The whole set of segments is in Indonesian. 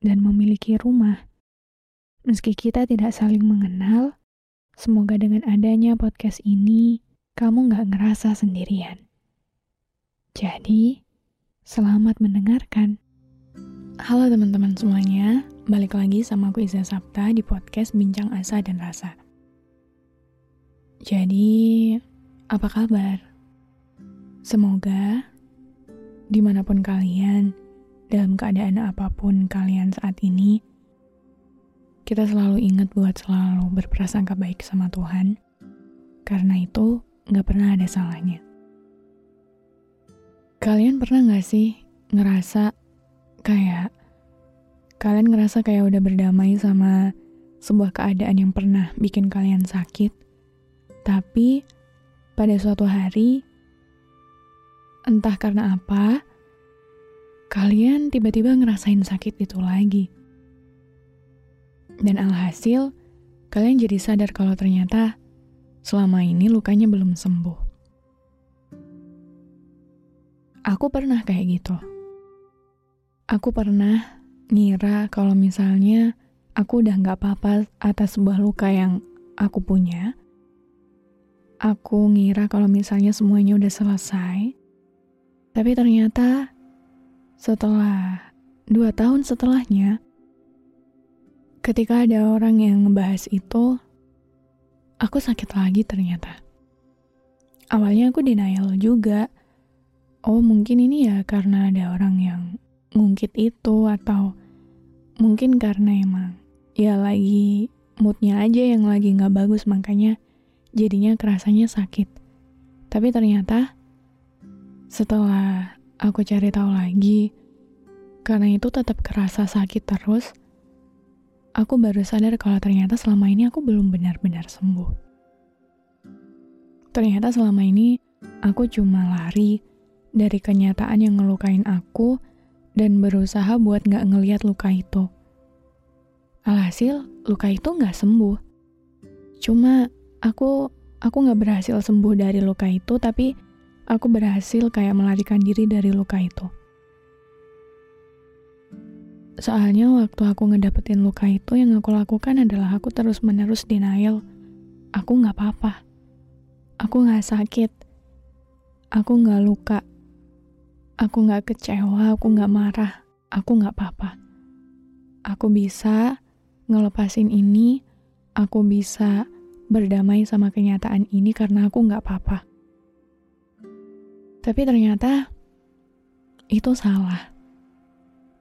dan memiliki rumah. Meski kita tidak saling mengenal, semoga dengan adanya podcast ini, kamu nggak ngerasa sendirian. Jadi, selamat mendengarkan. Halo teman-teman semuanya, balik lagi sama aku Iza Sapta di podcast Bincang Asa dan Rasa. Jadi, apa kabar? Semoga di mana pun kalian, dalam keadaan apa pun kalian saat ini, kita selalu ingat buat selalu berprasangka baik sama Tuhan, karena itu nggak pernah ada salahnya. Kalian pernah nggak sih ngerasa kayak kalian ngerasa kayak udah berdamai sama sebuah keadaan yang pernah bikin kalian sakit, tapi pada suatu hari, entah karena apa, kalian tiba-tiba ngerasain sakit itu lagi. Dan alhasil, kalian jadi sadar kalau ternyata selama ini lukanya belum sembuh. Aku pernah kayak gitu. Aku pernah ngira kalau misalnya aku udah nggak apa-apa atas sebuah luka yang aku punya. Aku ngira kalau misalnya semuanya udah selesai. Tapi ternyata setelah dua tahun setelahnya, ketika ada orang yang ngebahas itu, aku sakit lagi ternyata. Awalnya aku denial juga. Oh mungkin ini ya karena ada orang yang ngungkit itu atau mungkin karena emang ya lagi moodnya aja yang lagi nggak bagus makanya jadinya kerasanya sakit. Tapi ternyata setelah aku cari tahu lagi, karena itu tetap kerasa sakit terus, aku baru sadar kalau ternyata selama ini aku belum benar-benar sembuh. Ternyata selama ini aku cuma lari dari kenyataan yang ngelukain aku dan berusaha buat gak ngeliat luka itu. Alhasil, luka itu gak sembuh. Cuma aku aku gak berhasil sembuh dari luka itu, tapi aku berhasil kayak melarikan diri dari luka itu. Soalnya waktu aku ngedapetin luka itu yang aku lakukan adalah aku terus-menerus denial. Aku gak apa-apa. Aku gak sakit. Aku gak luka. Aku gak kecewa, aku gak marah. Aku gak apa-apa. Aku bisa ngelepasin ini. Aku bisa berdamai sama kenyataan ini karena aku gak apa-apa. Tapi ternyata itu salah.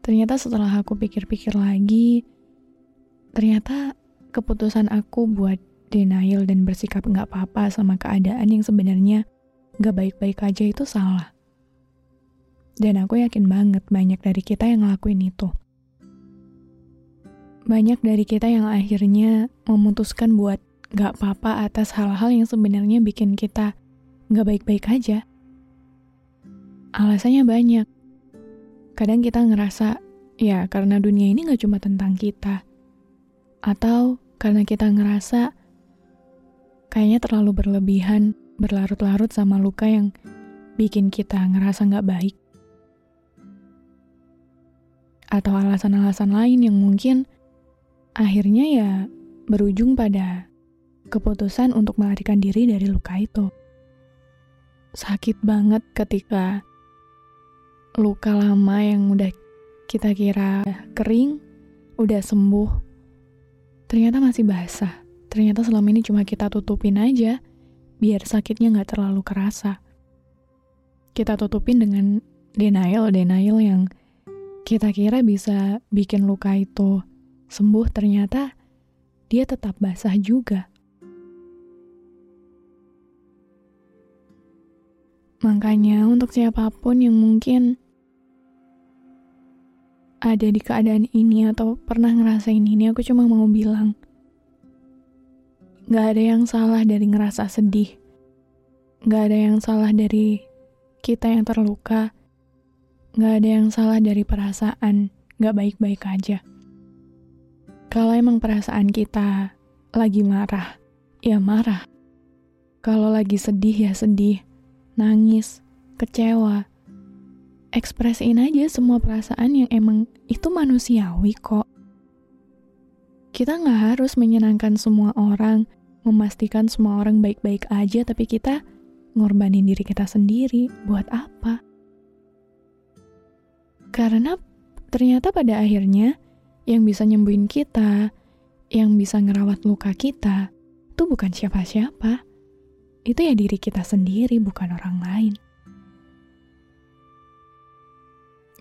Ternyata setelah aku pikir-pikir lagi, ternyata keputusan aku buat denial dan bersikap nggak apa-apa sama keadaan yang sebenarnya nggak baik-baik aja itu salah. Dan aku yakin banget banyak dari kita yang ngelakuin itu. Banyak dari kita yang akhirnya memutuskan buat nggak apa-apa atas hal-hal yang sebenarnya bikin kita nggak baik-baik aja. Alasannya banyak. Kadang kita ngerasa, ya karena dunia ini gak cuma tentang kita. Atau karena kita ngerasa kayaknya terlalu berlebihan, berlarut-larut sama luka yang bikin kita ngerasa gak baik. Atau alasan-alasan lain yang mungkin akhirnya ya berujung pada keputusan untuk melarikan diri dari luka itu. Sakit banget ketika luka lama yang udah kita kira kering, udah sembuh, ternyata masih basah. Ternyata selama ini cuma kita tutupin aja, biar sakitnya nggak terlalu kerasa. Kita tutupin dengan denial-denial yang kita kira bisa bikin luka itu sembuh, ternyata dia tetap basah juga. Makanya untuk siapa pun yang mungkin ada di keadaan ini atau pernah ngerasain ini, aku cuma mau bilang, gak ada yang salah dari ngerasa sedih. Gak ada yang salah dari kita yang terluka. Gak ada yang salah dari perasaan gak baik-baik aja. Kalau emang perasaan kita lagi marah, ya marah. Kalau lagi sedih, ya sedih. Nangis, kecewa, ekspresiin aja semua perasaan yang emang itu manusiawi kok. Kita nggak harus menyenangkan semua orang, memastikan semua orang baik-baik aja, tapi kita ngorbanin diri kita sendiri. Buat apa? Karena ternyata pada akhirnya yang bisa nyembuhin kita, yang bisa ngerawat luka kita, itu bukan siapa-siapa. Itu ya diri kita sendiri, bukan orang lain.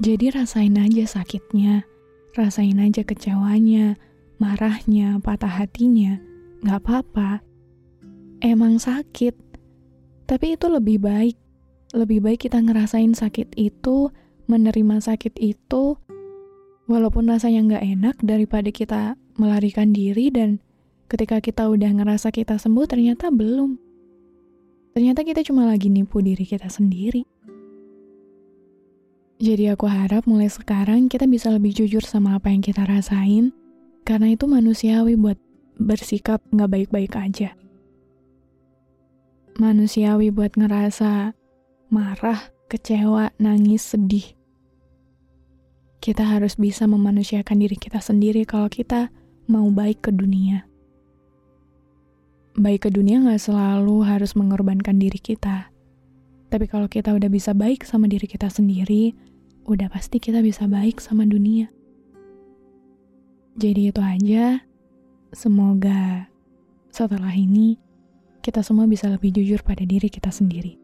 Jadi rasain aja sakitnya, rasain aja kecewanya, marahnya, patah hatinya. Gak apa-apa. Emang sakit. Tapi itu lebih baik. Lebih baik kita ngerasain sakit itu, menerima sakit itu, walaupun rasanya gak enak daripada kita melarikan diri dan ketika kita udah ngerasa kita sembuh ternyata belum. Ternyata kita cuma lagi nipu diri kita sendiri. Jadi aku harap mulai sekarang kita bisa lebih jujur sama apa yang kita rasain, karena itu manusiawi buat bersikap nggak baik-baik aja. Manusiawi buat ngerasa marah, kecewa, nangis, sedih. Kita harus bisa memanusiakan diri kita sendiri kalau kita mau baik ke dunia. Baik ke dunia nggak selalu harus mengorbankan diri kita. Tapi kalau kita udah bisa baik sama diri kita sendiri, udah pasti kita bisa baik sama dunia. Jadi itu aja. Semoga setelah ini kita semua bisa lebih jujur pada diri kita sendiri.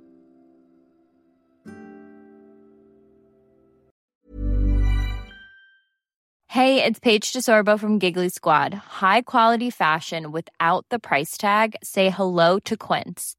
Hey, it's Paige DeSorbo from Giggly Squad. High quality fashion without the price tag. Say hello to Quince.